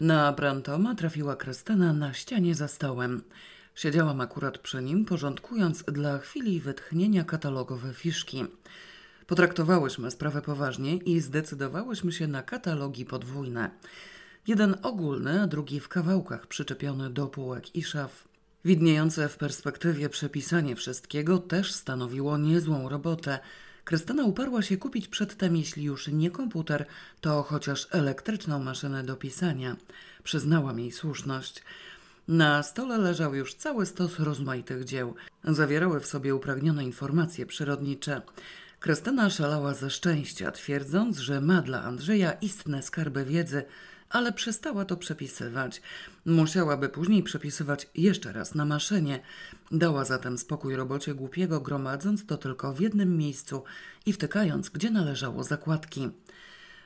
Na Brantoma trafiła Krystyna na ścianie za stołem. Siedziałam akurat przy nim, porządkując dla chwili wytchnienia katalogowe fiszki. Potraktowałyśmy sprawę poważnie i zdecydowałyśmy się na katalogi podwójne. Jeden ogólny, a drugi w kawałkach przyczepiony do półek i szaf. Widniejące w perspektywie przepisanie wszystkiego też stanowiło niezłą robotę. Krystyna uparła się kupić przedtem, jeśli już nie komputer, to chociaż elektryczną maszynę do pisania. Przyznałam jej słuszność. Na stole leżał już cały stos rozmaitych dzieł. Zawierały w sobie upragnione informacje przyrodnicze. Krystyna szalała ze szczęścia, twierdząc, że ma dla Andrzeja istne skarby wiedzy, ale przestała to przepisywać. Musiałaby później przepisywać jeszcze raz na maszynie. Dała zatem spokój robocie głupiego, gromadząc to tylko w jednym miejscu i wtykając, gdzie należało zakładki.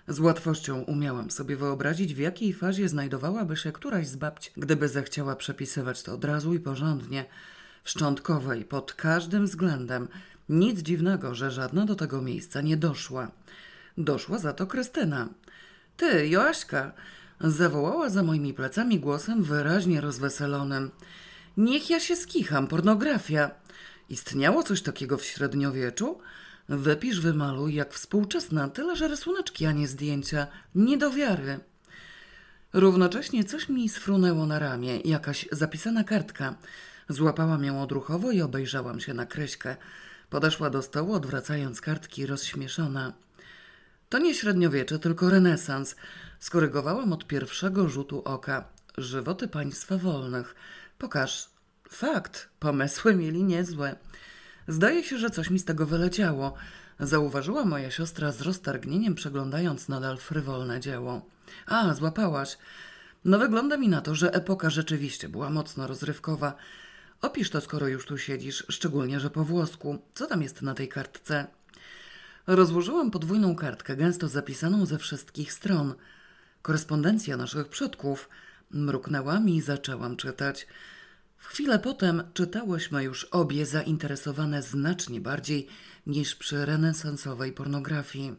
Z łatwością umiałam sobie wyobrazić, w jakiej fazie znajdowałaby się któraś z babci, gdyby zechciała przepisywać to od razu i porządnie. W szczątkowej, pod każdym względem. Nic dziwnego, że żadna do tego miejsca nie doszła. Doszła za to Krystyna. Ty, Joaśka, zawołała za moimi plecami głosem wyraźnie rozweselonym. Niech ja się skicham, pornografia. Istniało coś takiego w średniowieczu? Wypisz, wymaluj jak współczesna, tyle że rysuneczki, a nie zdjęcia. Nie do wiary. Równocześnie coś mi sfrunęło na ramię, jakaś zapisana kartka. Złapałam ją odruchowo i obejrzałam się na kreśkę. Podeszła do stołu, odwracając kartki, rozśmieszona. To nie średniowiecze, tylko renesans. Skorygowałam od pierwszego rzutu oka. Żywoty państwa wolnych. Pokaż. Fakt, pomysły mieli niezłe. Zdaje się, że coś mi z tego wyleciało. Zauważyła moja siostra z roztargnieniem, przeglądając nadal frywolne dzieło. A, złapałaś. No wygląda mi na to, że epoka rzeczywiście była mocno rozrywkowa. Opisz to, skoro już tu siedzisz, szczególnie, że po włosku. Co tam jest na tej kartce? Rozłożyłam podwójną kartkę, gęsto zapisaną ze wszystkich stron. Korespondencja naszych przodków. Mruknęłam i zaczęłam czytać. W chwilę potem czytałyśmy już obie zainteresowane znacznie bardziej niż przy renesansowej pornografii.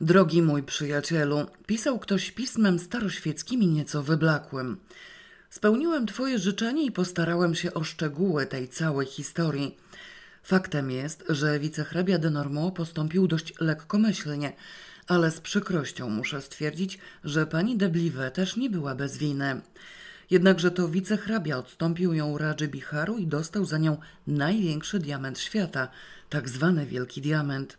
Drogi mój przyjacielu, pisał ktoś pismem staroświeckim i nieco wyblakłym. Spełniłem twoje życzenie i postarałem się o szczegóły tej całej historii. Faktem jest, że wicehrabia de Normand postąpił dość lekkomyślnie, ale z przykrością muszę stwierdzić, że pani de Blive też nie była bez winy. Jednakże to wicehrabia odstąpił ją Radży Biharu i dostał za nią największy diament świata, tak zwany Wielki Diament.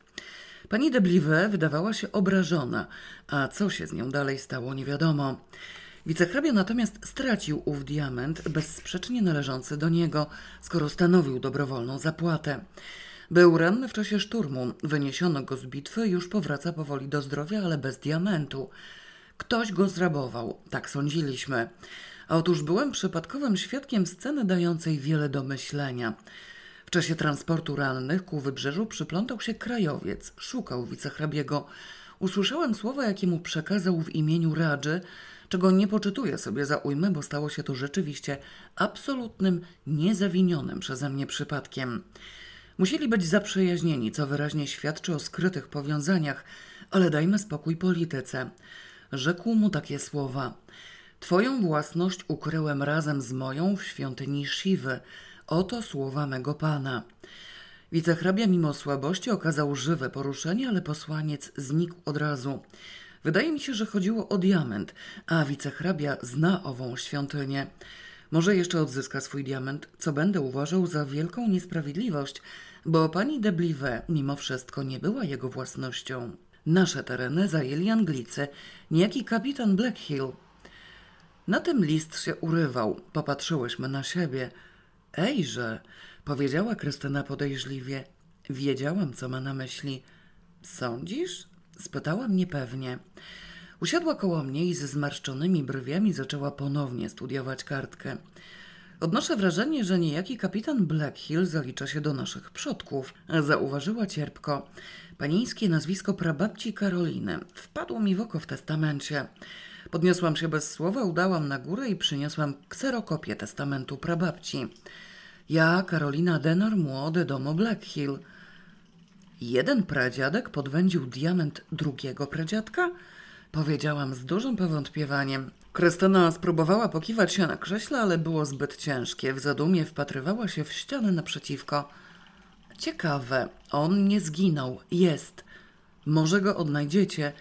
Pani de Blive wydawała się obrażona, a co się z nią dalej stało nie wiadomo. Wicehrabia natomiast stracił ów diament bezsprzecznie należący do niego, skoro stanowił dobrowolną zapłatę. Był ranny w czasie szturmu, wyniesiono go z bitwy, już powraca powoli do zdrowia, ale bez diamentu. Ktoś go zrabował, tak sądziliśmy. Otóż byłem przypadkowym świadkiem sceny dającej wiele do myślenia. W czasie transportu rannych ku wybrzeżu przyplątał się krajowiec, szukał wicehrabiego. Usłyszałem słowa, jakie mu przekazał w imieniu Radży, czego nie poczytuję sobie za ujmę, bo stało się to rzeczywiście absolutnym, niezawinionym przeze mnie przypadkiem. Musieli być zaprzyjaźnieni, co wyraźnie świadczy o skrytych powiązaniach, ale dajmy spokój polityce. Rzekł mu takie słowa. Twoją własność ukryłem razem z moją w świątyni Siwy. Oto słowa mego pana. Wicehrabia mimo słabości okazał żywe poruszenie, ale posłaniec znikł od razu. Wydaje mi się, że chodziło o diament, a wicehrabia zna ową świątynię. Może jeszcze odzyska swój diament, co będę uważał za wielką niesprawiedliwość, bo pani de Blive mimo wszystko nie była jego własnością. Nasze tereny zajęli Anglicy, niejaki kapitan Blackhill. Na tym list się urywał. Popatrzyłyśmy na siebie. Ejże, powiedziała Krystyna podejrzliwie. Wiedziałam, co ma na myśli. Sądzisz? Spytałam niepewnie. Usiadła koło mnie i ze zmarszczonymi brwiami zaczęła ponownie studiować kartkę. Odnoszę wrażenie, że niejaki kapitan Blackhill zalicza się do naszych przodków, zauważyła cierpko. Panieńskie nazwisko prababci Karoliny wpadło mi w oko w testamencie. Podniosłam się bez słowa, udałam na górę i przyniosłam kserokopię testamentu prababci. Ja, Karolina Denor, młody domu Blackhill. Jeden pradziadek podwędził diament drugiego pradziadka? Powiedziałam z dużym powątpiewaniem. Krystyna spróbowała pokiwać się na krześle, ale było zbyt ciężkie. W zadumie wpatrywała się w ścianę naprzeciwko. Ciekawe, on nie zginął. Jest. Może go odnajdziecie.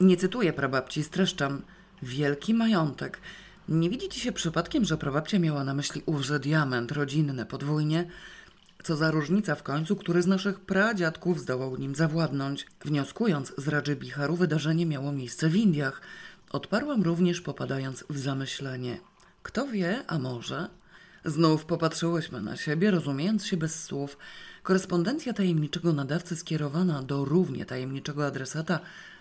Nie cytuję prababci, streszczam. Wielki majątek. Nie widzicie się przypadkiem, że prababcia miała na myśli ówże diament rodzinny podwójnie? Co za różnica w końcu, który z naszych pradziadków zdołał nim zawładnąć. Wnioskując z Radży Bicharu, wydarzenie miało miejsce w Indiach. Odparłam również, popadając w zamyślenie. Kto wie, a może? Znów popatrzyłyśmy na siebie, rozumiejąc się bez słów. Korespondencja tajemniczego nadawcy skierowana do równie tajemniczego adresata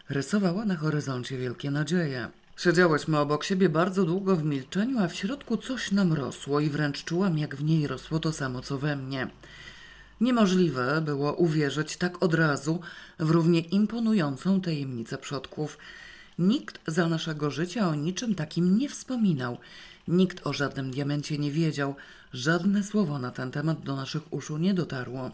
rysowała na horyzoncie wielkie nadzieje. Siedziałyśmy obok siebie bardzo długo w milczeniu, a w środku coś nam rosło i wręcz czułam, jak w niej rosło to samo, co we mnie. Niemożliwe było uwierzyć tak od razu w równie imponującą tajemnicę przodków. Nikt za naszego życia o niczym takim nie wspominał. Nikt o żadnym diamencie nie wiedział. Żadne słowo na ten temat do naszych uszu nie dotarło.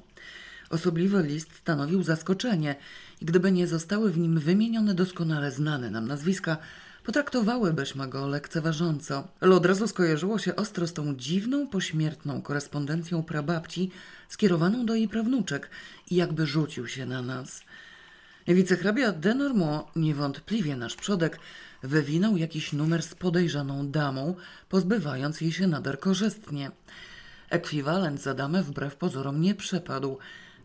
Osobliwy list stanowił zaskoczenie i gdyby nie zostały w nim wymienione doskonale znane nam nazwiska, potraktowałybyśmy go lekceważąco. Ale od razu skojarzyło się ostro z tą dziwną, pośmiertną korespondencją prababci skierowaną do jej prawnuczek i jakby rzucił się na nas. Wicehrabia de Normand, niewątpliwie nasz przodek, wywinął jakiś numer z podejrzaną damą, pozbywając jej się nader korzystnie. Ekwiwalent za damę wbrew pozorom nie przepadł.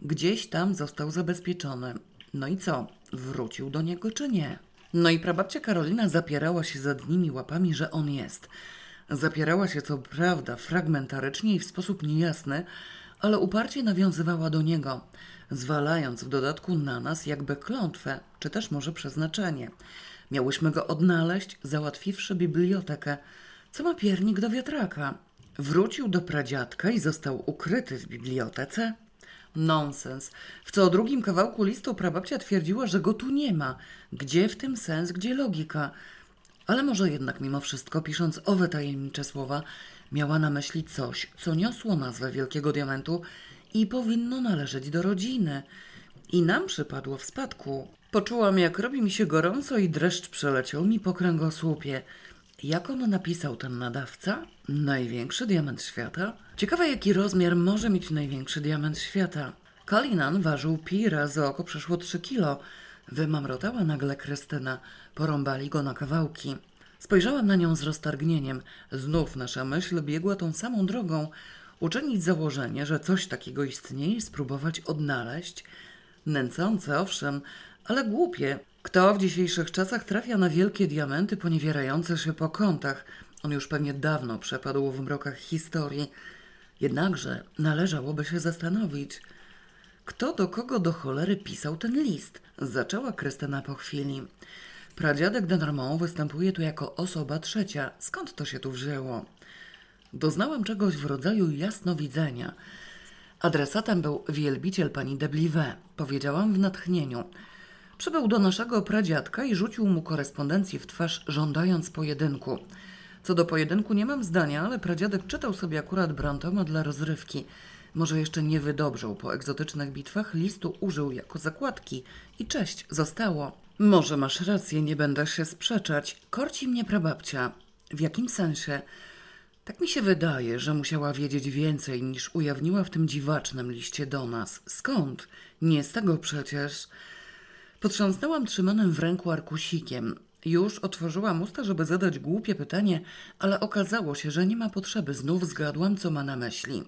Gdzieś tam został zabezpieczony. No i co? Wrócił do niego czy nie? No i prababcia Karolina zapierała się za nimi łapami, że on jest. Zapierała się co prawda fragmentarycznie i w sposób niejasny, ale uparcie nawiązywała do niego, zwalając w dodatku na nas jakby klątwę, czy też może przeznaczenie. Miałyśmy go odnaleźć, załatwiwszy bibliotekę, co ma piernik do wiatraka. Wrócił do pradziadka i został ukryty w bibliotece? Nonsens. W co drugim kawałku listu prababcia twierdziła, że go tu nie ma. Gdzie w tym sens, gdzie logika? Ale może jednak mimo wszystko, pisząc owe tajemnicze słowa, miała na myśli coś, co niosło nazwę Wielkiego Diamentu i powinno należeć do rodziny. I nam przypadło w spadku. Poczułam, jak robi mi się gorąco i dreszcz przeleciał mi po kręgosłupie. Jak on napisał ten nadawca? Największy diament świata? Ciekawe, jaki rozmiar może mieć największy diament świata. Kalinan ważył pi razy oko przeszło 3 kilo. Wymamrotała nagle Krystyna. Porąbali go na kawałki. Spojrzałam na nią z roztargnieniem. Znów nasza myśl biegła tą samą drogą. Uczynić założenie, że coś takiego istnieje spróbować odnaleźć. Nęcące, owszem, ale głupie. Kto w dzisiejszych czasach trafia na wielkie diamenty poniewierające się po kątach? On już pewnie dawno przepadł w mrokach historii. Jednakże należałoby się zastanowić, kto do kogo do cholery pisał ten list? Zaczęła Krystyna po chwili. Pradziadek de Normand występuje tu jako osoba trzecia. Skąd to się tu wzięło? Doznałam czegoś w rodzaju jasnowidzenia. Adresatem był wielbiciel pani de Blivet, powiedziałam w natchnieniu. Przybył do naszego pradziadka i rzucił mu korespondencję w twarz, żądając pojedynku. Co do pojedynku nie mam zdania, ale pradziadek czytał sobie akurat Brantoma dla rozrywki. Może jeszcze nie wydobrzał po egzotycznych bitwach, listu użył jako zakładki i cześć, zostało. Może masz rację, nie będę się sprzeczać. Korci mnie prababcia. W jakim sensie? Tak mi się wydaje, że musiała wiedzieć więcej niż ujawniła w tym dziwacznym liście do nas. Skąd? Nie z tego przecież. Potrząsnęłam trzymanym w ręku arkusikiem. Już otworzyłam usta, żeby zadać głupie pytanie, ale okazało się, że nie ma potrzeby. Znów zgadłam, co ma na myśli.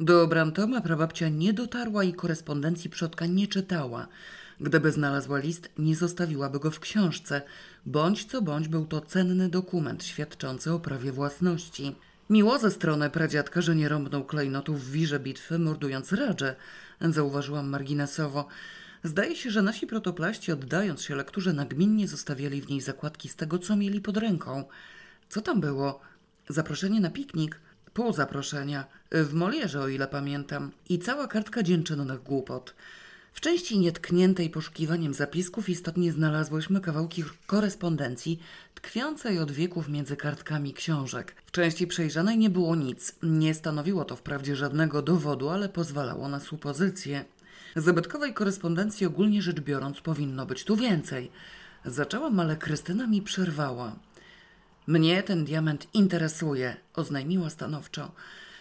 Do Brantoma prababcia nie dotarła i korespondencji przodka nie czytała. Gdyby znalazła list, nie zostawiłaby go w książce. Bądź co bądź był to cenny dokument świadczący o prawie własności. Miło ze strony pradziadka, że nie rąbnął klejnotów w wirze bitwy, mordując Radże, zauważyłam marginesowo. Zdaje się, że nasi protoplaści, oddając się lekturze, nagminnie zostawiali w niej zakładki z tego, co mieli pod ręką. Co tam było? Zaproszenie na piknik? Pół zaproszenia. W Molierze, o ile pamiętam. I cała kartka dzięczynnych głupot. W części nietkniętej poszukiwaniem zapisków istotnie znalazłyśmy kawałki korespondencji tkwiącej od wieków między kartkami książek. W części przejrzanej nie było nic. Nie stanowiło to wprawdzie żadnego dowodu, ale pozwalało na supozycję. Zabytkowej korespondencji ogólnie rzecz biorąc powinno być tu więcej. Zaczęłam, ale Krystyna mi przerwała. Mnie ten diament interesuje, oznajmiła stanowczo.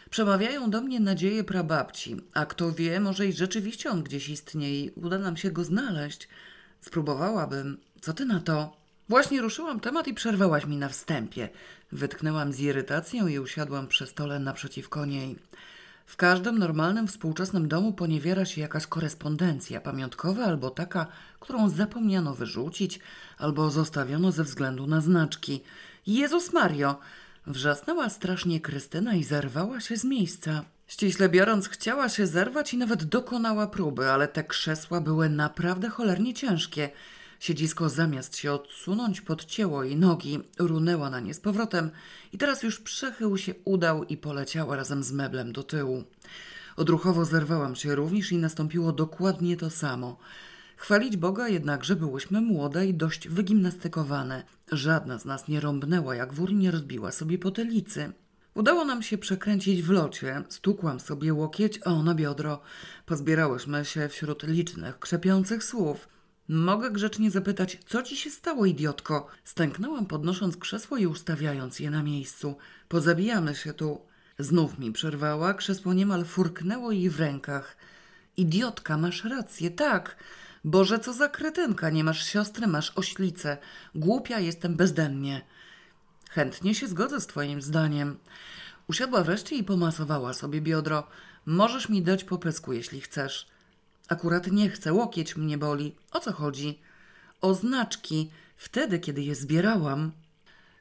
Przemawiają do mnie nadzieje prababci, a kto wie, może i rzeczywiście on gdzieś istnieje i uda nam się go znaleźć. Spróbowałabym. Co ty na to? Właśnie ruszyłam temat i przerwałaś mi na wstępie. Wytknęłam z irytacją i usiadłam przy stole naprzeciwko niej. W każdym normalnym współczesnym domu poniewiera się jakaś korespondencja pamiątkowa albo taka, którą zapomniano wyrzucić, albo zostawiono ze względu na znaczki. Jezus Mario! Wrzasnęła strasznie Krystyna i zerwała się z miejsca. Ściśle biorąc, chciała się zerwać i nawet dokonała próby, ale te krzesła były naprawdę cholernie ciężkie. Siedzisko zamiast się odsunąć podcięło jej nogi, runęła na nie z powrotem i teraz już przechył się udał i poleciała razem z meblem do tyłu. Odruchowo zerwałam się również i nastąpiło dokładnie to samo. Chwalić Boga jednakże byłyśmy młode i dość wygimnastykowane. Żadna z nas nie rąbnęła, jak wór nie rozbiła sobie potylicy. Udało nam się przekręcić w locie, stukłam sobie łokieć, a ona biodro. Pozbierałyśmy się wśród licznych, krzepiących słów. Mogę grzecznie zapytać, co ci się stało, idiotko? Stęknęłam, podnosząc krzesło i ustawiając je na miejscu. Pozabijamy się tu. Znów mi przerwała, krzesło niemal furknęło jej w rękach. Idiotka, masz rację, tak. Boże, co za kretynka, nie masz siostry, masz oślicę. Głupia jestem bezdennie. Chętnie się zgodzę z twoim zdaniem. Usiadła wreszcie i pomasowała sobie biodro. Możesz mi dać po pysku, jeśli chcesz. Akurat nie chcę, łokieć mnie boli. O co chodzi? O znaczki. Wtedy, kiedy je zbierałam.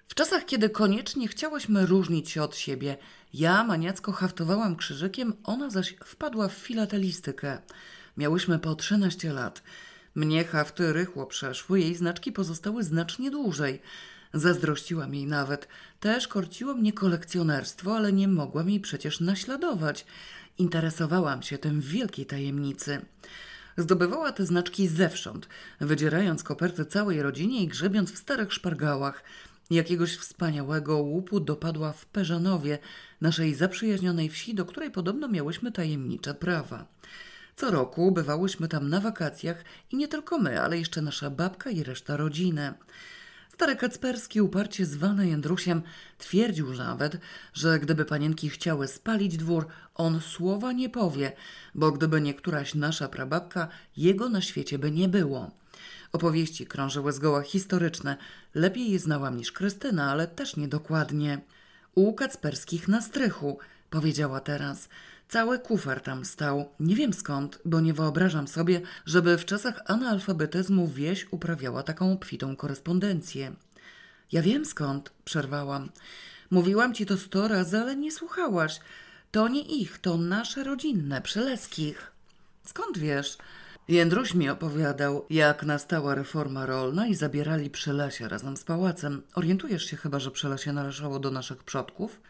W czasach, kiedy koniecznie chciałyśmy różnić się od siebie, ja maniacko haftowałam krzyżykiem, ona zaś wpadła w filatelistykę. Miałyśmy po 13 lat. Mnie hafty rychło przeszły, jej znaczki pozostały znacznie dłużej. Zazdrościłam jej nawet. Też korciło mnie kolekcjonerstwo, ale nie mogłam jej przecież naśladować. Interesowałam się tym w wielkiej tajemnicy. Zdobywała te znaczki zewsząd, wydzierając koperty całej rodzinie i grzebiąc w starych szpargałach. Jakiegoś wspaniałego łupu dopadła w Peżanowie, naszej zaprzyjaźnionej wsi, do której podobno miałyśmy tajemnicze prawa. Co roku bywałyśmy tam na wakacjach i nie tylko my, ale jeszcze nasza babka i reszta rodziny. Stary Kacperski, uparcie zwany Jędrusiem, twierdził nawet, że gdyby panienki chciały spalić dwór, on słowa nie powie, bo gdyby nie któraś nasza prababka, jego na świecie by nie było. Opowieści krążyły zgoła historyczne. Lepiej je znałam niż Krystyna, ale też niedokładnie. U Kacperskich na strychu, powiedziała teraz. Cały kufer tam stał. Nie wiem skąd, bo nie wyobrażam sobie, żeby w czasach analfabetyzmu wieś uprawiała taką obfitą korespondencję. Ja wiem skąd, przerwałam. Mówiłam ci to sto razy, ale nie słuchałaś. To nie ich, to nasze rodzinne, Przeleskich. Skąd wiesz? Jędruś mi opowiadał, jak nastała reforma rolna i zabierali Przelesie razem z pałacem. Orientujesz się chyba, że Przelesie należało do naszych przodków?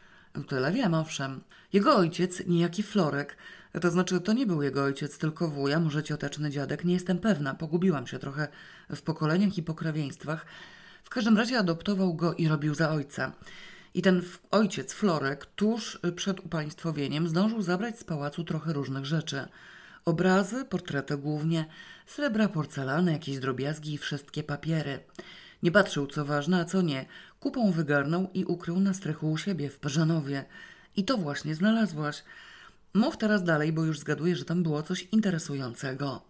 Tyle wiem, owszem. Jego ojciec, niejaki Florek, to znaczy to nie był jego ojciec, tylko wuja, może cioteczny dziadek, nie jestem pewna, pogubiłam się trochę w pokoleniach i pokrewieństwach. W każdym razie adoptował go i robił za ojca. I ten ojciec Florek tuż przed upaństwowieniem zdążył zabrać z pałacu trochę różnych rzeczy. Obrazy, portrety głównie, srebra, porcelany, jakieś drobiazgi i wszystkie papiery. Nie patrzył, co ważne, a co nie. Kupą wygarnął i ukrył na strychu u siebie w Parzanowie. I to właśnie znalazłaś. Mów teraz dalej, bo już zgaduję, że tam było coś interesującego.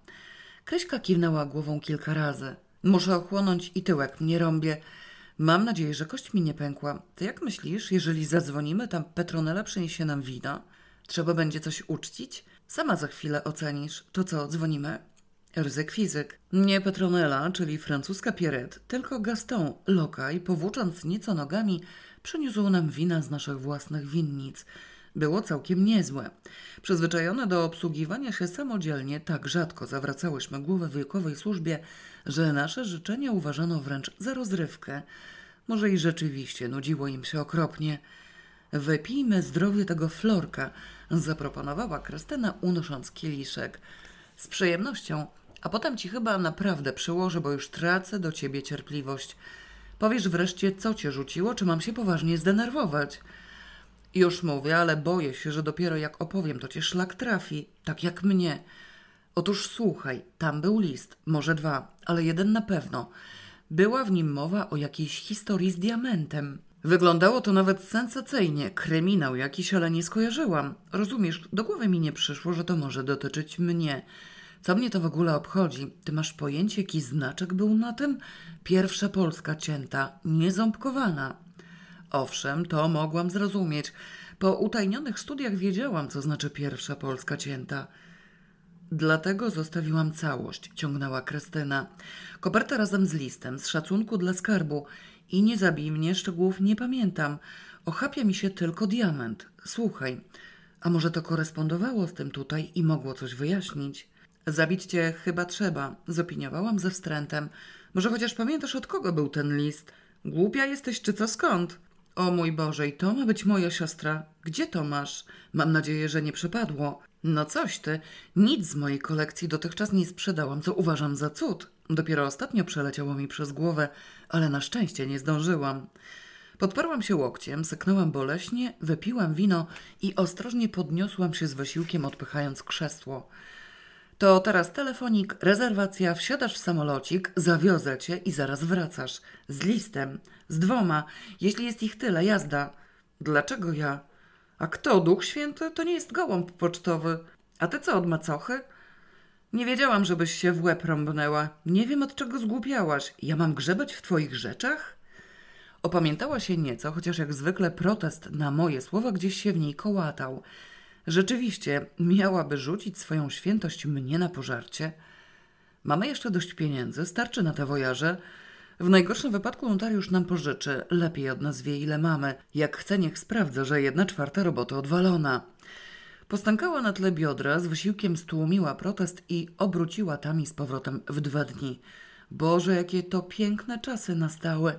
Kryśka kiwnęła głową kilka razy. Muszę ochłonąć i tyłek mnie rąbie. Mam nadzieję, że kość mi nie pękła. To jak myślisz, jeżeli zadzwonimy, tam Petronela przyniesie nam wina? Trzeba będzie coś uczcić? Sama za chwilę ocenisz. To co, dzwonimy? Ryzyk fizyk. Nie Petronela, czyli francuska Pierrette, tylko Gaston, lokaj, powłócząc nieco nogami, przyniósł nam wina z naszych własnych winnic. Było całkiem niezłe. Przyzwyczajone do obsługiwania się samodzielnie, tak rzadko zawracałyśmy głowę wiekowej służbie, że nasze życzenia uważano wręcz za rozrywkę. Może i rzeczywiście nudziło im się okropnie. Wypijmy zdrowie tego florka, zaproponowała Krystyna, unosząc kieliszek. Z przyjemnością a potem ci chyba naprawdę przyłożę, bo już tracę do ciebie cierpliwość. Powiesz wreszcie, co cię rzuciło, czy mam się poważnie zdenerwować? Już mówię, ale boję się, że dopiero jak opowiem, to cię szlak trafi, tak jak mnie. Otóż słuchaj, tam był list, może dwa, ale jeden na pewno. Była w nim mowa o jakiejś historii z diamentem. Wyglądało to nawet sensacyjnie, kryminał jakiś, ale nie skojarzyłam. Rozumiesz, do głowy mi nie przyszło, że to może dotyczyć mnie. Co mnie to w ogóle obchodzi? Ty masz pojęcie, jaki znaczek był na tym? Pierwsza polska cięta, nieząbkowana. Owszem, to mogłam zrozumieć. Po utajnionych studiach wiedziałam, co znaczy pierwsza polska cięta. Dlatego zostawiłam całość, ciągnęła Krystyna. Kopertę razem z listem, z szacunku dla skarbu. I nie zabij mnie, szczegółów nie pamiętam. Ochapia mi się tylko diament. Słuchaj, a może to korespondowało z tym tutaj i mogło coś wyjaśnić? Zabić cię chyba trzeba, zopiniowałam ze wstrętem. Może chociaż pamiętasz, od kogo był ten list? Głupia jesteś, czy co skąd? O mój Boże, i to ma być moja siostra. Gdzie to masz? Mam nadzieję, że nie przepadło. No coś ty, nic z mojej kolekcji dotychczas nie sprzedałam, co uważam za cud. Dopiero ostatnio przeleciało mi przez głowę, ale na szczęście nie zdążyłam. Podparłam się łokciem, syknęłam boleśnie, wypiłam wino i ostrożnie podniosłam się z wysiłkiem, odpychając krzesło. To teraz telefonik, rezerwacja, wsiadasz w samolocik, zawiozę cię i zaraz wracasz. Z listem, z dwoma, jeśli jest ich tyle, jazda. Dlaczego ja? A kto, Duch Święty? To nie jest gołąb pocztowy. A ty co od macochy? Nie wiedziałam, żebyś się w łeb rąbnęła. Nie wiem, od czego zgłupiałaś. Ja mam grzebać w twoich rzeczach? Opamiętała się nieco, chociaż jak zwykle protest na moje słowa gdzieś się w niej kołatał. Rzeczywiście, miałaby rzucić swoją świętość mnie na pożarcie. Mamy jeszcze dość pieniędzy, starczy na te wojaże. W najgorszym wypadku notariusz nam pożyczy, lepiej od nas wie ile mamy. Jak chce, niech sprawdza, że jedna czwarta roboty odwalona. Postękała na tle biodra, z wysiłkiem stłumiła protest i obróciła tami z powrotem w dwa dni. Boże, jakie to piękne czasy nastały.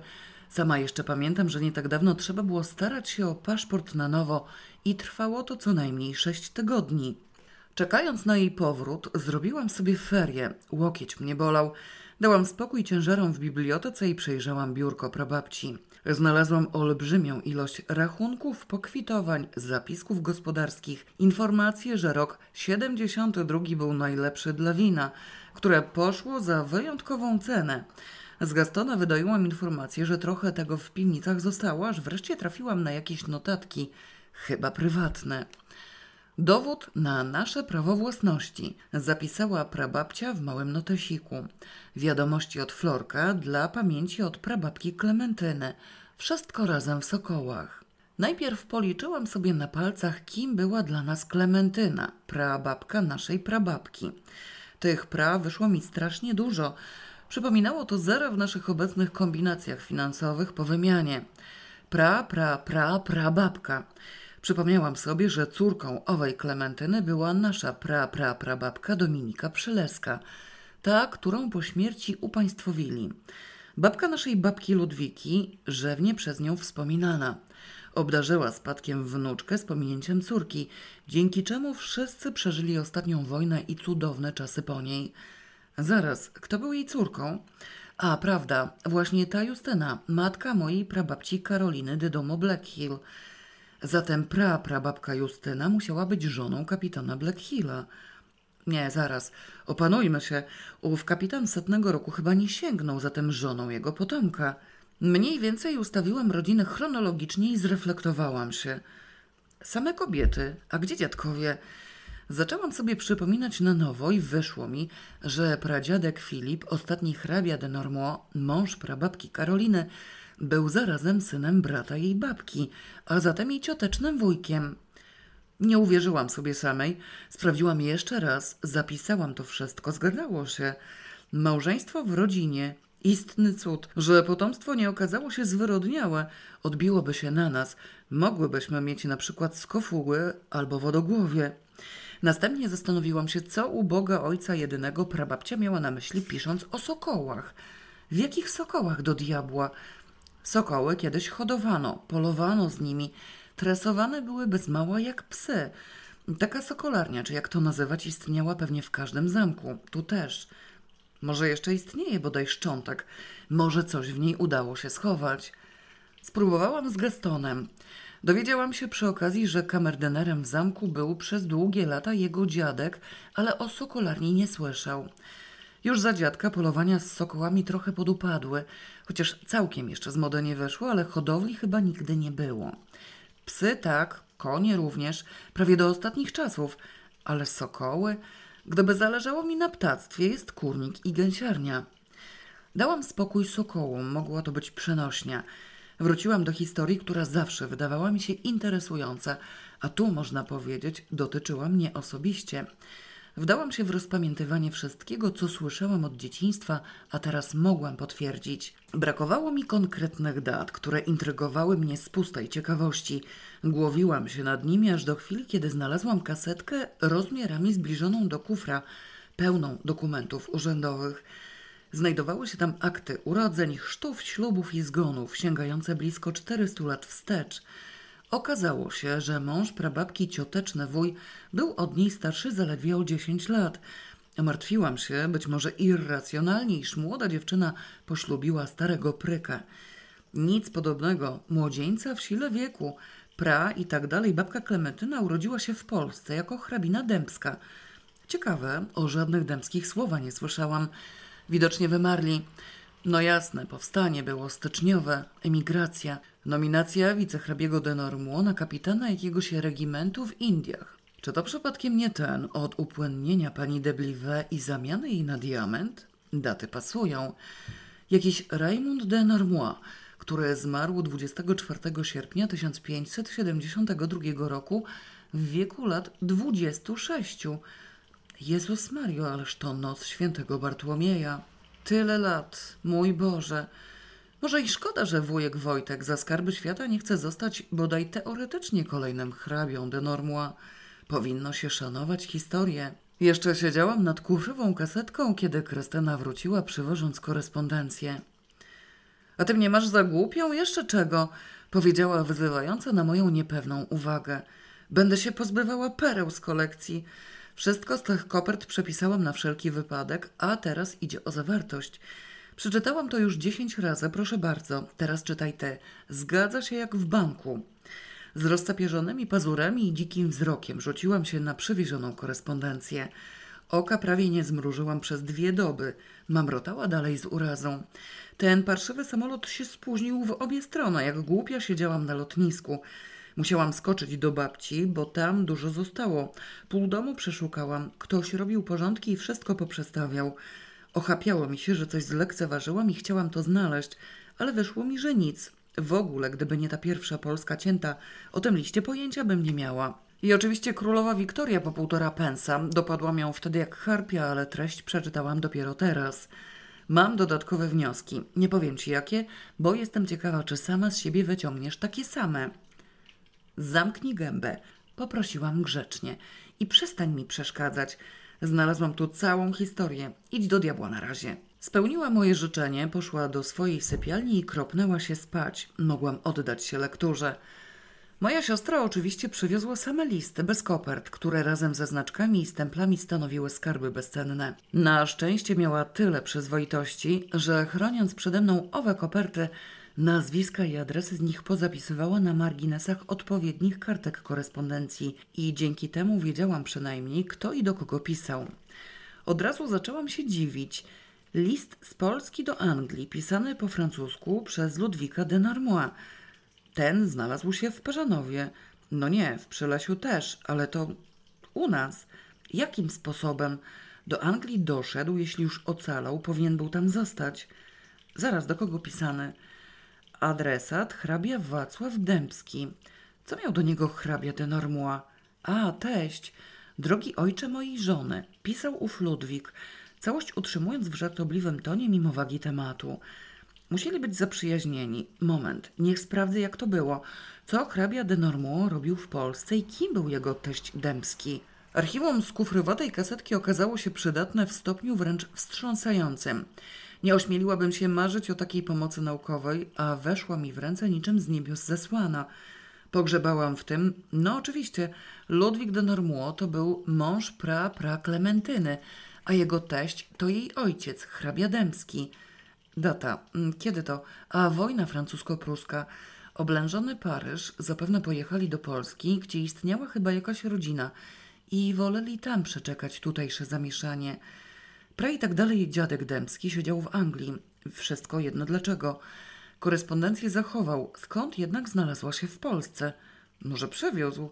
Sama jeszcze pamiętam, że nie tak dawno trzeba było starać się o paszport na nowo i trwało to co najmniej sześć tygodni. Czekając na jej powrót, zrobiłam sobie ferie. Łokieć mnie bolał. Dałam spokój ciężarom w bibliotece i przejrzałam biurko prababci. Znalazłam olbrzymią ilość rachunków, pokwitowań, zapisków gospodarskich, informacje, że rok 72 był najlepszy dla wina, które poszło za wyjątkową cenę. Z Gastona wydająłam informację, że trochę tego w piwnicach zostało, aż wreszcie trafiłam na jakieś notatki, chyba prywatne. Dowód na nasze prawo własności zapisała prababcia w małym notesiku. Wiadomości od Florka dla pamięci od prababki Klementyny. Wszystko razem w Sokołach. Najpierw policzyłam sobie na palcach, kim była dla nas Klementyna, prababka naszej prababki. Tych pra wyszło mi strasznie dużo. Przypominało to zero w naszych obecnych kombinacjach finansowych po wymianie. Pra, pra, pra, prababka. Przypomniałam sobie, że córką owej Klementyny była nasza pra, pra, prababka Dominika Przyleska, ta, którą po śmierci upaństwowili. Babka naszej babki Ludwiki, rzewnie przez nią wspominana. Obdarzyła spadkiem wnuczkę z pominięciem córki, dzięki czemu wszyscy przeżyli ostatnią wojnę i cudowne czasy po niej. Zaraz, kto był jej córką? A, prawda, właśnie ta Justyna, matka mojej prababci Karoliny de domu Blackhill. Zatem pra prababka Justyna musiała być żoną kapitana Blackhilla. Nie, zaraz, opanujmy się. Ów kapitan setnego roku chyba nie sięgnął zatem żoną jego potomka. Mniej więcej ustawiłam rodzinę chronologicznie i zreflektowałam się. Same kobiety, a gdzie dziadkowie? Zaczęłam sobie przypominać na nowo i wyszło mi, że pradziadek Filip, ostatni hrabia de Normand, mąż prababki Karoliny, był zarazem synem brata jej babki, a zatem jej ciotecznym wujkiem. Nie uwierzyłam sobie samej, sprawdziłam jeszcze raz, zapisałam to wszystko, zgadzało się. Małżeństwo w rodzinie, istny cud, że potomstwo nie okazało się zwyrodniałe, odbiłoby się na nas, mogłybyśmy mieć na przykład skofuły albo wodogłowie. Następnie zastanowiłam się, co u Boga Ojca jedynego prababcia miała na myśli, pisząc o sokołach. W jakich sokołach do diabła? Sokoły kiedyś hodowano, polowano z nimi, tresowane były bez mała jak psy. Taka sokolarnia, czy jak to nazywać, istniała pewnie w każdym zamku. Tu też. Może jeszcze istnieje bodaj szczątek. Może coś w niej udało się schować. Spróbowałam z Gastonem. Dowiedziałam się przy okazji, że kamerdynerem w zamku był przez długie lata jego dziadek, ale o sokolarni nie słyszał. Już za dziadka polowania z sokołami trochę podupadły, chociaż całkiem jeszcze z mody nie weszło, ale hodowli chyba nigdy nie było. Psy tak, konie również, prawie do ostatnich czasów, ale sokoły? Gdyby zależało mi na ptactwie, jest kurnik i gęsiarnia. Dałam spokój sokołom, mogła to być przenośnia. Wróciłam do historii, która zawsze wydawała mi się interesująca, a tu, można powiedzieć, dotyczyła mnie osobiście. Wdałam się w rozpamiętywanie wszystkiego, co słyszałam od dzieciństwa, a teraz mogłam potwierdzić. Brakowało mi konkretnych dat, które intrygowały mnie z pustej ciekawości. Głowiłam się nad nimi aż do chwili, kiedy znalazłam kasetkę rozmiarami zbliżoną do kufra, pełną dokumentów urzędowych. Znajdowały się tam akty urodzeń, chrztów, ślubów i zgonów, sięgające blisko 400 lat wstecz. Okazało się, że mąż prababki cioteczny wuj był od niej starszy zaledwie o 10 lat. Martwiłam się, być może irracjonalnie, iż młoda dziewczyna poślubiła starego pryka. Nic podobnego, młodzieńca w sile wieku, pra i tak dalej. Babka Klementyna urodziła się w Polsce jako hrabina dębska. Ciekawe, o żadnych dębskich słowa nie słyszałam. Widocznie wymarli. No jasne, powstanie było styczniowe, emigracja, nominacja wicehrabiego de Normaux na kapitana jakiegoś regimentu w Indiach. Czy to przypadkiem nie ten od upłynnienia pani de Blivet i zamiany jej na diament? Daty pasują. Jakiś Raymond de Normaux, który zmarł 24 sierpnia 1572 roku w wieku lat 26. Jezus Mario, ależ to noc świętego Bartłomieja. Tyle lat, mój Boże. Może i szkoda, że wujek Wojtek za skarby świata nie chce zostać bodaj teoretycznie kolejnym hrabią de Normua. Powinno się szanować historię. Jeszcze siedziałam nad kufrową kasetką, kiedy Krystyna wróciła, przywożąc korespondencję. A ty mnie masz za głupią? Jeszcze czego? Powiedziała wyzywająco na moją niepewną uwagę. Będę się pozbywała pereł z kolekcji. Wszystko z tych kopert przepisałam na wszelki wypadek, a teraz idzie o zawartość. Przeczytałam to już dziesięć razy, proszę bardzo. Teraz czytaj te. Zgadza się jak w banku. Z rozcapierzonymi pazurami i dzikim wzrokiem rzuciłam się na przywiezioną korespondencję. Oka prawie nie zmrużyłam przez dwie doby. Mamrotała dalej z urazą. Ten parszywy samolot się spóźnił w obie strony, jak głupia siedziałam na lotnisku. Musiałam skoczyć do babci, bo tam dużo zostało. Pół domu przeszukałam. Ktoś robił porządki i wszystko poprzestawiał. Ochapiało mi się, że coś zlekceważyłam i chciałam to znaleźć, ale wyszło mi, że nic. W ogóle, gdyby nie ta pierwsza polska cięta, o tym liście pojęcia bym nie miała. I oczywiście królowa Wiktoria po półtora pensa. Dopadłam ją wtedy jak harpia, ale treść przeczytałam dopiero teraz. Mam dodatkowe wnioski. Nie powiem ci jakie, bo jestem ciekawa, czy sama z siebie wyciągniesz takie same. Zamknij gębę, poprosiłam grzecznie i przestań mi przeszkadzać. Znalazłam tu całą historię. Idź do diabła na razie. Spełniła moje życzenie, poszła do swojej sypialni i kropnęła się spać. Mogłam oddać się lekturze. Moja siostra oczywiście przywiozła same listy bez kopert, które razem ze znaczkami i stemplami stanowiły skarby bezcenne. Na szczęście miała tyle przyzwoitości, że chroniąc przede mną owe koperty, Nazwiska i adresy z nich pozapisywała na marginesach odpowiednich kartek korespondencji i dzięki temu wiedziałam przynajmniej, kto i do kogo pisał. Od razu zaczęłam się dziwić. List z Polski do Anglii, pisany po francusku przez Ludwika de Narmois. Ten znalazł się w Parzanowie. No nie, w Przylesiu też, ale to u nas. Jakim sposobem? Do Anglii doszedł, jeśli już ocalał, powinien był tam zostać. Zaraz, do kogo pisany? Adresat hrabia Wacław Dębski. Co miał do niego hrabia de Normua? A, teść. Drogi ojcze mojej żony, pisał ów Ludwik, całość utrzymując w żartobliwym tonie mimo wagi tematu. Musieli być zaprzyjaźnieni. Moment, niech sprawdzę jak to było. Co hrabia de Normua robił w Polsce i kim był jego teść Dębski? Archiwum z kufrowatej kasetki okazało się przydatne w stopniu wręcz wstrząsającym. Nie ośmieliłabym się marzyć o takiej pomocy naukowej, a weszła mi w ręce niczym z niebios zesłana. Pogrzebałam w tym, no oczywiście, Ludwik de Normaux to był mąż pra-pra Klementyny, a jego teść to jej ojciec, hrabia Dębski. Data, mm, kiedy to? A wojna francusko-pruska. Oblężony Paryż zapewne pojechali do Polski, gdzie istniała chyba jakaś rodzina i woleli tam przeczekać tutejsze zamieszanie. Pra i tak dalej dziadek Dębski siedział w Anglii. Wszystko jedno dlaczego. Korespondencję zachował. Skąd jednak znalazła się w Polsce? Może przewiózł?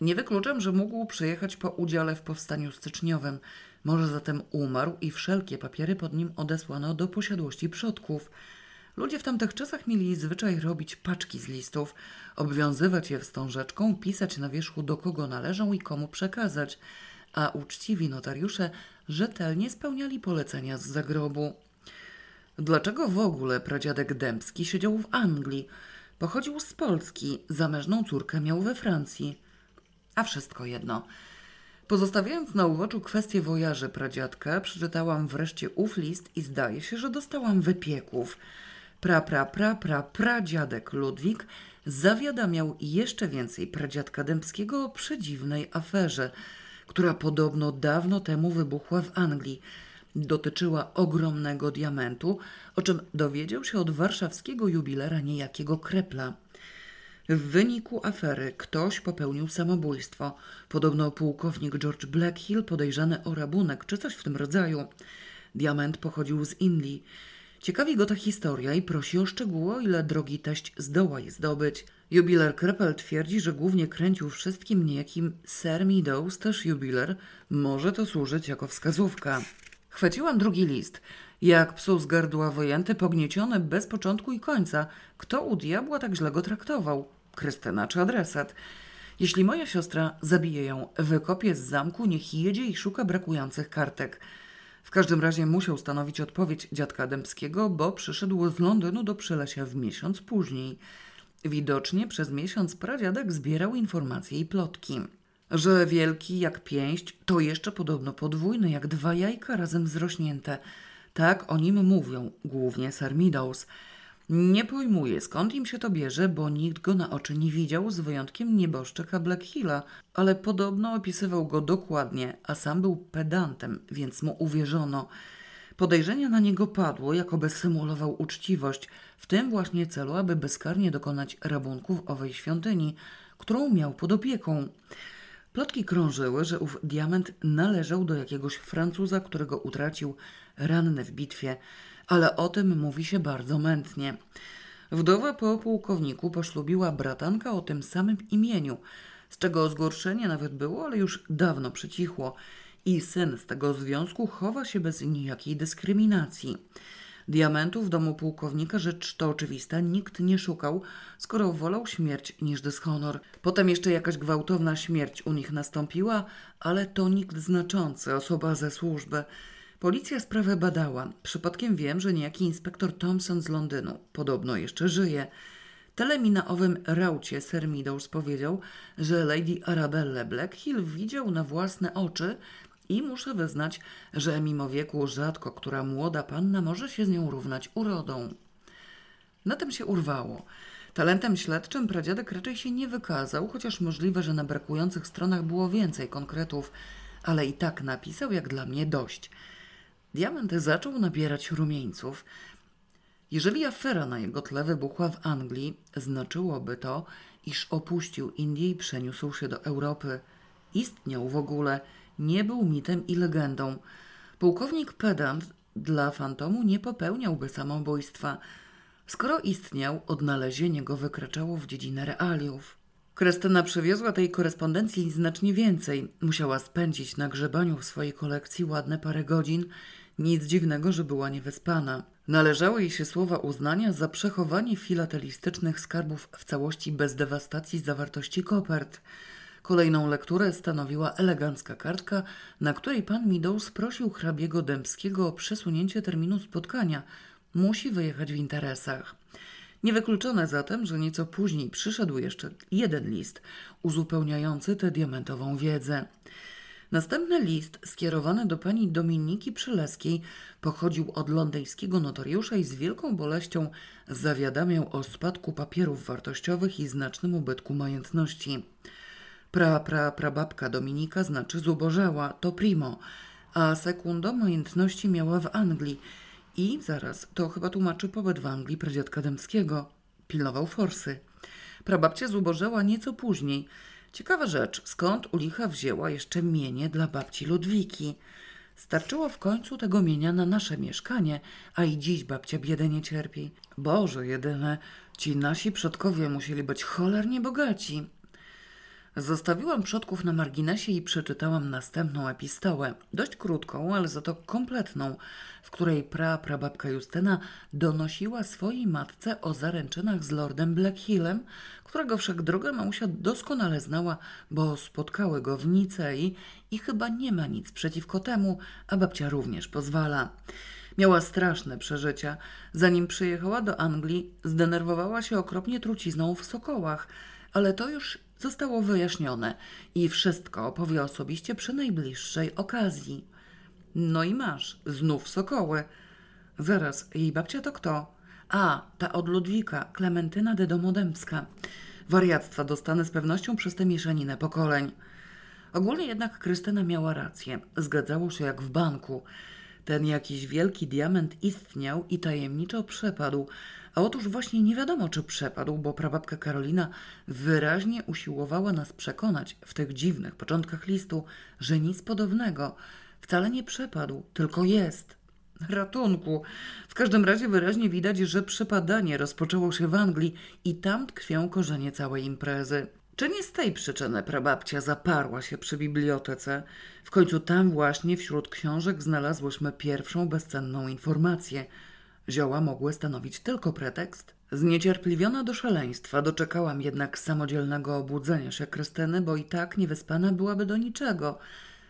Nie wykluczam, że mógł przyjechać po udziale w powstaniu styczniowym. Może zatem umarł i wszelkie papiery pod nim odesłano do posiadłości przodków. Ludzie w tamtych czasach mieli zwyczaj robić paczki z listów, obwiązywać je wstążeczką, pisać na wierzchu do kogo należą i komu przekazać, a uczciwi notariusze rzetelnie spełniali polecenia z zagrobu. Dlaczego w ogóle pradziadek Dębski siedział w Anglii? Pochodził z Polski, zamężną córkę miał we Francji. A wszystko jedno. Pozostawiając na uboczu kwestię wojaży pradziadka, przeczytałam wreszcie ów list i zdaje się, że dostałam wypieków. Pra, pra, pra, pra, pradziadek Ludwik zawiadamiał jeszcze więcej pradziadka Dębskiego o przedziwnej aferze, która podobno dawno temu wybuchła w Anglii. Dotyczyła ogromnego diamentu, o czym dowiedział się od warszawskiego jubilera niejakiego Krepla. W wyniku afery ktoś popełnił samobójstwo. Podobno pułkownik George Blackhill podejrzany o rabunek czy coś w tym rodzaju. Diament pochodził z Indii. Ciekawi go ta historia i prosi o szczegóły, ile drogi teść zdoła je zdobyć. Jubiler Krepel twierdzi, że głównie kręcił wszystkim niejakim Sir Meadows, też jubiler. Może to służyć jako wskazówka. Chwyciłam drugi list. Jak psu z gardła wojęty, pognieciony bez początku i końca. Kto u diabła tak źle go traktował? Krystyna czy adresat? Jeśli moja siostra zabije ją, wykopie z zamku, niech jedzie i szuka brakujących kartek. W każdym razie musiał stanowić odpowiedź dziadka Dębskiego, bo przyszedł z Londynu do Przylesia w miesiąc później. Widocznie przez miesiąc pradziadek zbierał informacje i plotki. Że wielki jak pięść, to jeszcze podobno podwójny jak dwa jajka razem zrośnięte. Tak o nim mówią, głównie Sir Meadows. Nie pojmuję, skąd im się to bierze, bo nikt go na oczy nie widział, z wyjątkiem nieboszczyka Blackhilla, ale podobno opisywał go dokładnie, a sam był pedantem, więc mu uwierzono. Podejrzenia na niego padło, jakoby symulował uczciwość, w tym właśnie celu, aby bezkarnie dokonać rabunku w owej świątyni, którą miał pod opieką. Plotki krążyły, że ów diament należał do jakiegoś Francuza, którego utracił ranny w bitwie, ale o tym mówi się bardzo mętnie. Wdowa po pułkowniku poślubiła bratanka o tym samym imieniu, z czego zgorszenie nawet było, ale już dawno przycichło i syn z tego związku chowa się bez nijakiej dyskryminacji. Diamentu w domu pułkownika rzecz to oczywista, nikt nie szukał, skoro wolał śmierć niż dyshonor. Potem jeszcze jakaś gwałtowna śmierć u nich nastąpiła, ale to nikt znaczący, osoba ze służby. Policja sprawę badała. Przypadkiem wiem, że niejaki inspektor Thompson z Londynu podobno jeszcze żyje. Telemi na owym raucie Sir Meadows powiedział, że Lady Arabelle Blackhill widział na własne oczy i muszę wyznać, że mimo wieku rzadko która młoda panna może się z nią równać urodą. Na tym się urwało. Talentem śledczym pradziadek raczej się nie wykazał, chociaż możliwe, że na brakujących stronach było więcej konkretów, ale i tak napisał jak dla mnie dość. Diament zaczął nabierać rumieńców. Jeżeli afera na jego tle wybuchła w Anglii, znaczyłoby to, iż opuścił Indię i przeniósł się do Europy. Istniał w ogóle – nie był mitem i legendą. Pułkownik pedant dla fantomu nie popełniałby samobójstwa. Skoro istniał, odnalezienie go wykraczało w dziedzinę realiów. Krystyna przywiozła tej korespondencji znacznie więcej. Musiała spędzić na grzebaniu w swojej kolekcji ładne parę godzin. Nic dziwnego, że była niewyspana. Należały jej się słowa uznania za przechowanie filatelistycznych skarbów w całości bez dewastacji zawartości kopert. Kolejną lekturę stanowiła elegancka kartka, na której pan Meadows prosił hrabiego Dębskiego o przesunięcie terminu spotkania. Musi wyjechać w interesach. Niewykluczone zatem, że nieco później przyszedł jeszcze jeden list uzupełniający tę diamentową wiedzę. Następny list, skierowany do pani Dominiki Przyleskiej, pochodził od londyńskiego notariusza i z wielką boleścią zawiadamiał o spadku papierów wartościowych i znacznym ubytku majątności. Pra, pra, prababka Dominika znaczy zubożała, to primo, a sekundo majątności miała w Anglii. I zaraz, to chyba tłumaczy pobyt w Anglii pradziadka Dębskiego. Pilnował forsy. Prababcia zubożała nieco później. Ciekawa rzecz, skąd u licha wzięła jeszcze mienie dla babci Ludwiki. Starczyło w końcu tego mienia na nasze mieszkanie, a i dziś babcia biedę nie cierpi. Boże, jedyne, ci nasi przodkowie musieli być cholernie bogaci. Zostawiłam przodków na marginesie i przeczytałam następną epistołę, dość krótką, ale za to kompletną, w której pra prababka Justyna donosiła swojej matce o zaręczynach z lordem Blackhillem, którego wszak droga mamusia doskonale znała, bo spotkały go w Nicei i chyba nie ma nic przeciwko temu, a babcia również pozwala. Miała straszne przeżycia. Zanim przyjechała do Anglii, zdenerwowała się okropnie trucizną w Sokołach, ale to już zostało wyjaśnione i wszystko opowie osobiście przy najbliższej okazji. No i masz, znów Sokoły. Zaraz, jej babcia to kto? A, ta od Ludwika, Klementyna de Domodemska. Wariactwa dostanę z pewnością przez tę mieszaninę pokoleń. Ogólnie jednak Krystyna miała rację. Zgadzało się jak w banku. Ten jakiś wielki diament istniał i tajemniczo przepadł, a otóż właśnie nie wiadomo, czy przepadł, bo prababka Karolina wyraźnie usiłowała nas przekonać w tych dziwnych początkach listu, że nic podobnego. Wcale nie przepadł, tylko jest. Ratunku. W każdym razie wyraźnie widać, że przepadanie rozpoczęło się w Anglii i tam tkwią korzenie całej imprezy. Czy nie z tej przyczyny prababcia zaparła się przy bibliotece? W końcu tam właśnie wśród książek znalazłyśmy pierwszą bezcenną informację. Zioła mogły stanowić tylko pretekst. Zniecierpliwiona do szaleństwa doczekałam jednak samodzielnego obudzenia się Krystyny, bo i tak niewyspana byłaby do niczego.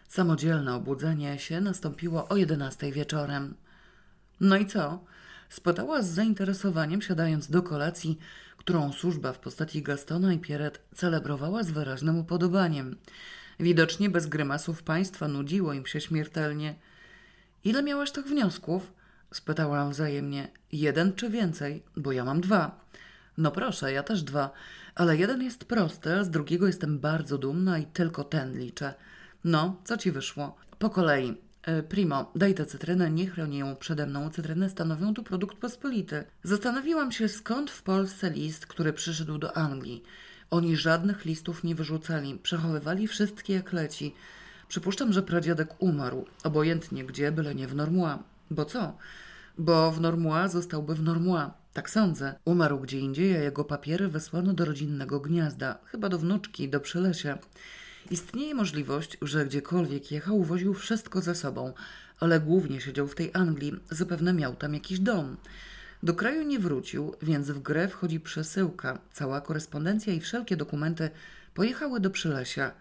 Samodzielne obudzenie się nastąpiło o jedenastej wieczorem. No i co? Spytała z zainteresowaniem, siadając do kolacji, którą służba w postaci Gastona i Pieret celebrowała z wyraźnym upodobaniem. Widocznie bez grymasów państwa nudziło im się śmiertelnie. Ile miałaś tych wniosków? spytałam wzajemnie. Jeden czy więcej? Bo ja mam dwa. No proszę, ja też dwa, ale jeden jest prosty, z drugiego jestem bardzo dumna i tylko ten liczę. No, co ci wyszło? Po kolei. E, primo, daj tę cytrynę, nie chroni ją przede mną. Cytryny stanowią tu produkt pospolity. Zastanowiłam się, skąd w Polsce list, który przyszedł do Anglii. Oni żadnych listów nie wyrzucali, przechowywali wszystkie jak leci. Przypuszczam, że pradziadek umarł, obojętnie gdzie, byle nie w Normua. Bo co? Bo w Normua zostałby w Normua. Tak sądzę. Umarł gdzie indziej, a jego papiery wysłano do rodzinnego gniazda, chyba do wnuczki, do Przylesia. Istnieje możliwość, że gdziekolwiek jechał, woził wszystko ze sobą, ale głównie siedział w tej Anglii, zapewne miał tam jakiś dom. Do kraju nie wrócił, więc w grę wchodzi przesyłka. Cała korespondencja i wszelkie dokumenty pojechały do Przylesia.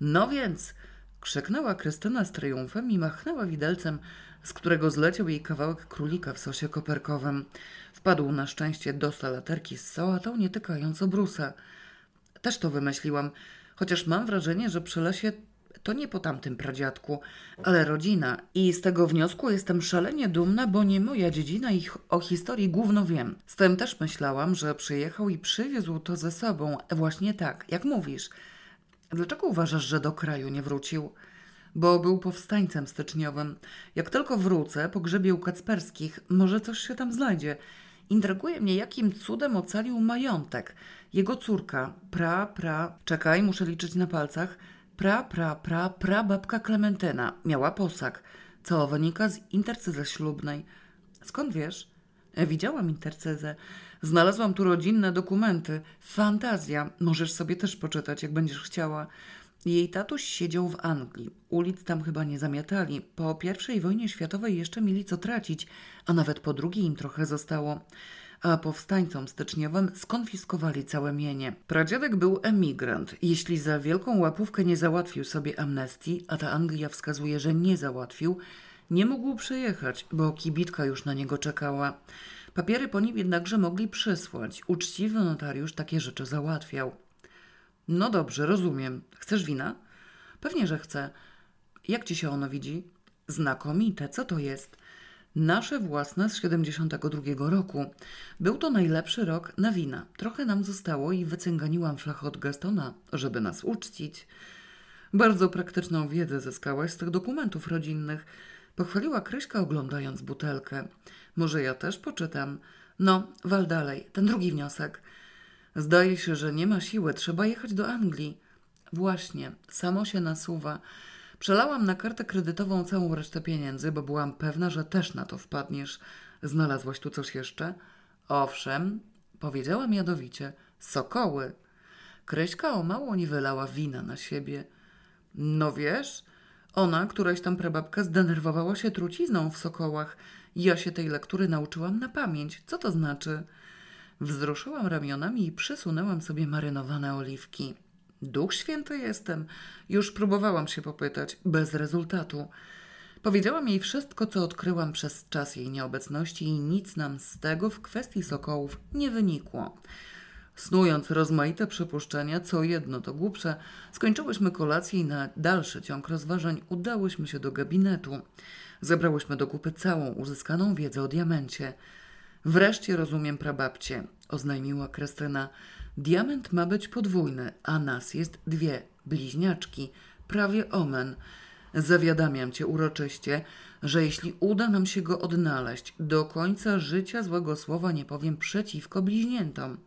No więc, krzyknęła Krystyna z triumfem i machnęła widelcem, z którego zleciał jej kawałek królika w sosie koperkowym. Wpadł na szczęście do salaterki z sałatą, nie tykając obrusa. Też to wymyśliłam. Chociaż mam wrażenie, że przy to nie po tamtym pradziadku, ale rodzina. I z tego wniosku jestem szalenie dumna, bo nie moja dziedzina i o historii główno wiem. Z tym też myślałam, że przyjechał i przywiózł to ze sobą. Właśnie tak, jak mówisz. Dlaczego uważasz, że do kraju nie wrócił? Bo był powstańcem styczniowym. Jak tylko wrócę, pogrzebie u Kacperskich, może coś się tam znajdzie. Intryguje mnie, jakim cudem ocalił majątek. Jego córka, pra, pra, czekaj, muszę liczyć na palcach, pra, pra, pra, pra babka Klementyna miała posag, co wynika z intercyzy ślubnej. Skąd wiesz? E, widziałam intercyzę. Znalazłam tu rodzinne dokumenty. Fantazja. Możesz sobie też poczytać, jak będziesz chciała. Jej tatuś siedział w Anglii. Ulic tam chyba nie zamiatali. Po I wojnie światowej jeszcze mieli co tracić, a nawet po drugiej im trochę zostało. A powstańcom styczniowym skonfiskowali całe mienie. Pradziadek był emigrant. Jeśli za wielką łapówkę nie załatwił sobie amnestii, a ta Anglia wskazuje, że nie załatwił, nie mógł przyjechać, bo kibitka już na niego czekała. Papiery po nim jednakże mogli przysłać. Uczciwy notariusz takie rzeczy załatwiał. No dobrze, rozumiem. Chcesz wina? Pewnie, że chcę. Jak ci się ono widzi? Znakomite, co to jest? Nasze własne z 72 roku. Był to najlepszy rok na wina. Trochę nam zostało i wycynganiłam flach od Gastona, żeby nas uczcić. Bardzo praktyczną wiedzę zyskałaś z tych dokumentów rodzinnych. Pochwaliła Kryśka oglądając butelkę. Może ja też poczytam? No, wal dalej. Ten drugi wniosek. Zdaje się, że nie ma siły, trzeba jechać do Anglii. Właśnie, samo się nasuwa. Przelałam na kartę kredytową całą resztę pieniędzy, bo byłam pewna, że też na to wpadniesz. Znalazłaś tu coś jeszcze? Owszem, powiedziałam jadowicie. Sokoły. Kryśka o mało nie wylała wina na siebie. No wiesz, ona, któraś tam prababka, zdenerwowała się trucizną w sokołach. Ja się tej lektury nauczyłam na pamięć. Co to znaczy? Wzruszyłam ramionami i przysunęłam sobie marynowane oliwki. Duch święty jestem. Już próbowałam się popytać, bez rezultatu. Powiedziałam jej wszystko, co odkryłam przez czas jej nieobecności i nic nam z tego w kwestii sokołów nie wynikło. Snując rozmaite przypuszczenia, co jedno to głupsze, skończyłyśmy kolację i na dalszy ciąg rozważań udałyśmy się do gabinetu. Zebrałyśmy do kupy całą uzyskaną wiedzę o diamencie. Wreszcie rozumiem prababcie, oznajmiła Krystyna. Diament ma być podwójny, a nas jest dwie, bliźniaczki, prawie omen. Zawiadamiam cię uroczyście, że jeśli uda nam się go odnaleźć, do końca życia złego słowa nie powiem przeciwko bliźniętom.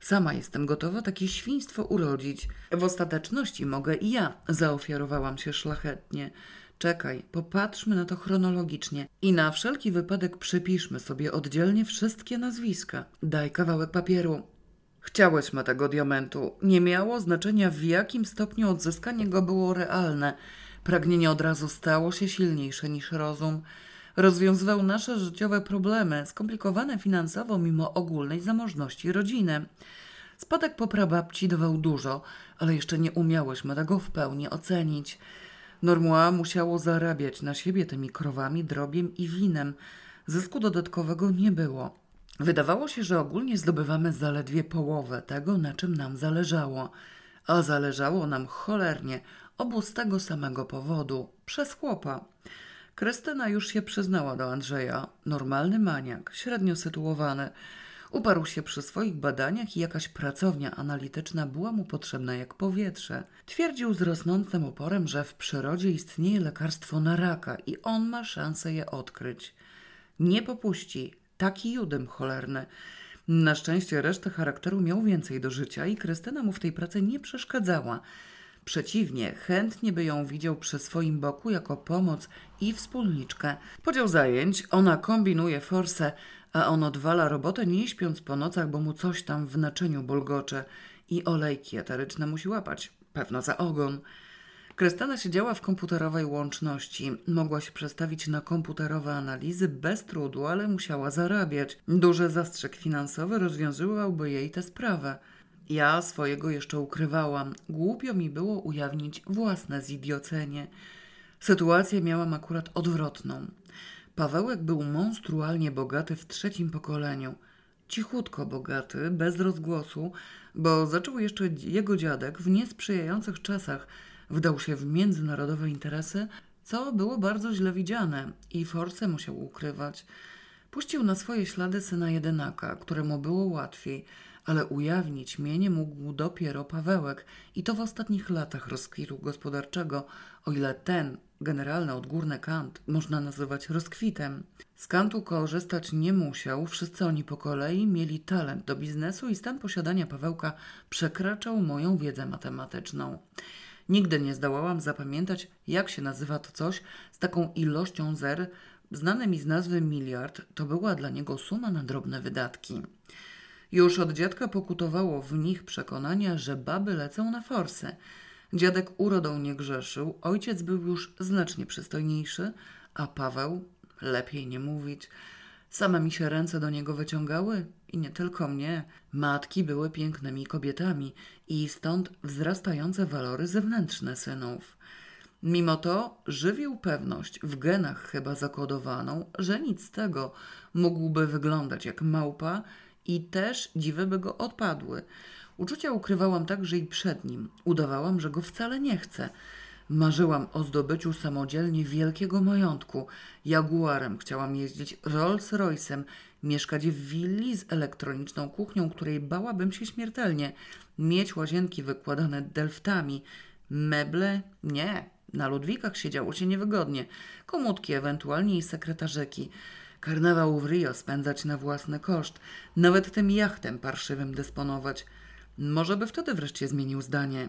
Sama jestem gotowa takie świństwo urodzić. W ostateczności mogę i ja, zaofiarowałam się szlachetnie. Czekaj, popatrzmy na to chronologicznie i na wszelki wypadek przypiszmy sobie oddzielnie wszystkie nazwiska. Daj kawałek papieru. Chciałyśmy tego diamentu. Nie miało znaczenia, w jakim stopniu odzyskanie go było realne. Pragnienie od razu stało się silniejsze niż rozum. Rozwiązywał nasze życiowe problemy, skomplikowane finansowo mimo ogólnej zamożności rodziny. Spadek po prababci dawał dużo, ale jeszcze nie umiałyśmy tego w pełni ocenić. Normua musiało zarabiać na siebie tymi krowami, drobiem i winem. Zysku dodatkowego nie było. Wydawało się, że ogólnie zdobywamy zaledwie połowę tego, na czym nam zależało. A zależało nam cholernie, obu z tego samego powodu przez chłopa. Krystyna już się przyznała do Andrzeja. Normalny maniak, średnio sytuowany. Uparł się przy swoich badaniach i jakaś pracownia analityczna była mu potrzebna jak powietrze. Twierdził z rosnącym uporem, że w przyrodzie istnieje lekarstwo na raka i on ma szansę je odkryć. Nie popuści. Taki judym cholerny. Na szczęście resztę charakteru miał więcej do życia i Krystyna mu w tej pracy nie przeszkadzała. Przeciwnie, chętnie by ją widział przy swoim boku jako pomoc i wspólniczkę. Podział zajęć, ona kombinuje forsę, a on odwala robotę nie śpiąc po nocach, bo mu coś tam w naczyniu bulgocze i olejki eteryczne musi łapać, pewno za ogon. Krystyna siedziała w komputerowej łączności. Mogła się przestawić na komputerowe analizy bez trudu, ale musiała zarabiać. Duży zastrzyk finansowy rozwiązywałby jej tę sprawę. Ja swojego jeszcze ukrywałam. Głupio mi było ujawnić własne zidiocenie. Sytuację miałam akurat odwrotną. Pawełek był monstrualnie bogaty w trzecim pokoleniu. Cichutko bogaty, bez rozgłosu, bo zaczął jeszcze jego dziadek w niesprzyjających czasach wdał się w międzynarodowe interesy, co było bardzo źle widziane i Force musiał ukrywać. Puścił na swoje ślady syna jedynaka, któremu było łatwiej, ale ujawnić mienie mógł dopiero Pawełek i to w ostatnich latach rozkwitu gospodarczego, o ile ten generalny odgórny kant można nazywać rozkwitem. Z kantu korzystać nie musiał, wszyscy oni po kolei mieli talent do biznesu i stan posiadania Pawełka przekraczał moją wiedzę matematyczną. Nigdy nie zdołałam zapamiętać, jak się nazywa to coś z taką ilością zer. Znane mi z nazwy miliard to była dla niego suma na drobne wydatki. Już od dziadka pokutowało w nich przekonania, że baby lecą na forsę. Dziadek urodą nie grzeszył, ojciec był już znacznie przystojniejszy, a Paweł, lepiej nie mówić, same mi się ręce do niego wyciągały i nie tylko mnie. Matki były pięknymi kobietami i stąd wzrastające walory zewnętrzne synów. Mimo to żywił pewność, w genach chyba zakodowaną, że nic z tego mógłby wyglądać jak małpa i też dziwy by go odpadły. Uczucia ukrywałam także i przed nim. Udawałam, że go wcale nie chcę. Marzyłam o zdobyciu samodzielnie wielkiego majątku. Jaguarem chciałam jeździć Rolls Royce'em, mieszkać w willi z elektroniczną kuchnią, której bałabym się śmiertelnie, mieć łazienki wykładane delftami, meble nie, na Ludwikach siedziało się niewygodnie, komutki ewentualnie i sekretarzyki. Karnawał w Rio spędzać na własny koszt, nawet tym jachtem parszywym dysponować. Może by wtedy wreszcie zmienił zdanie.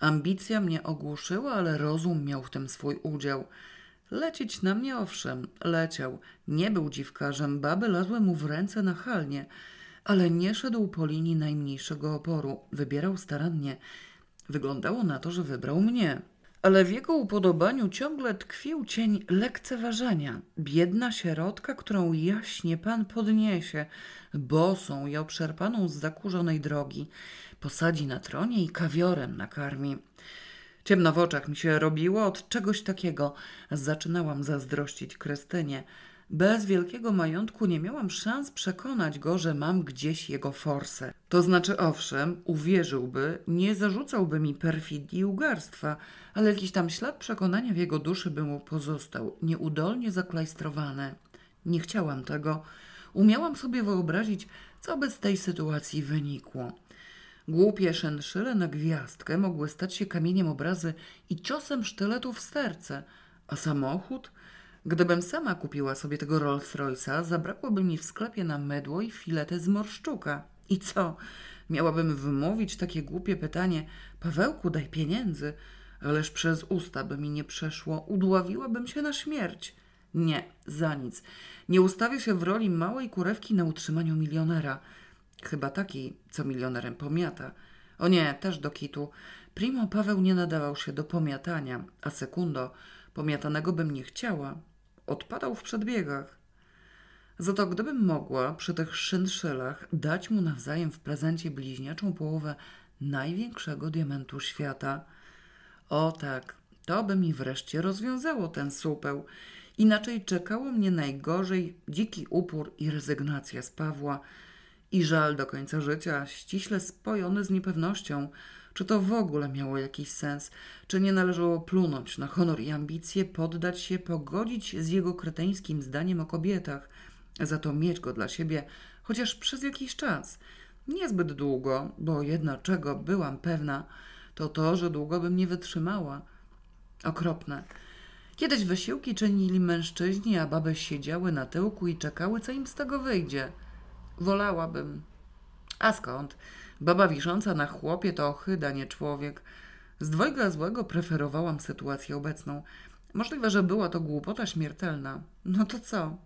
Ambicja mnie ogłuszyła, ale rozum miał w tym swój udział. Lecieć na mnie owszem, leciał. Nie był dziwkarzem, baby lazły mu w ręce nachalnie, ale nie szedł po linii najmniejszego oporu. Wybierał starannie. Wyglądało na to, że wybrał mnie. Ale w jego upodobaniu ciągle tkwił cień lekceważenia. Biedna sierotka, którą jaśnie pan podniesie, bosą i obszarpaną z zakurzonej drogi, posadzi na tronie i kawiorem nakarmi. Ciemno w oczach mi się robiło od czegoś takiego. Zaczynałam zazdrościć Krystynie. Bez wielkiego majątku nie miałam szans przekonać go, że mam gdzieś jego forsę. To znaczy, owszem, uwierzyłby, nie zarzucałby mi perfidii i ugarstwa, ale jakiś tam ślad przekonania w jego duszy by mu pozostał, nieudolnie zaklajstrowany. Nie chciałam tego. Umiałam sobie wyobrazić, co by z tej sytuacji wynikło. Głupie szenszyle na gwiazdkę mogły stać się kamieniem obrazy i ciosem sztyletu w serce, a samochód? Gdybym sama kupiła sobie tego Rolls Royce'a, zabrakłoby mi w sklepie na mydło i filety z morszczuka. I co? Miałabym wymówić takie głupie pytanie: Pawełku, daj pieniędzy, ależ przez usta by mi nie przeszło, udławiłabym się na śmierć. Nie, za nic. Nie ustawię się w roli małej kurewki na utrzymaniu milionera. Chyba taki, co milionerem pomiata. O nie, też do kitu. Primo Paweł nie nadawał się do pomiatania, a sekundo, pomiatanego bym nie chciała. Odpadał w przedbiegach. Za to gdybym mogła przy tych szynszylach dać mu nawzajem w prezencie bliźniaczą połowę największego diamentu świata. O tak, to by mi wreszcie rozwiązało ten supeł. Inaczej czekało mnie najgorzej dziki upór i rezygnacja z Pawła i żal do końca życia, ściśle spojony z niepewnością, czy to w ogóle miało jakiś sens, czy nie należało plunąć na honor i ambicje, poddać się, pogodzić z jego kreteńskim zdaniem o kobietach, za to mieć go dla siebie chociaż przez jakiś czas. Niezbyt długo, bo jedno czego byłam pewna, to to, że długo bym nie wytrzymała. Okropne. Kiedyś wysiłki czynili mężczyźni, a baby siedziały na tyłku i czekały, co im z tego wyjdzie. Wolałabym. A skąd? Baba wisząca na chłopie to ochyda, nie człowiek. Z dwojga złego preferowałam sytuację obecną. Możliwe, że była to głupota śmiertelna. No to co?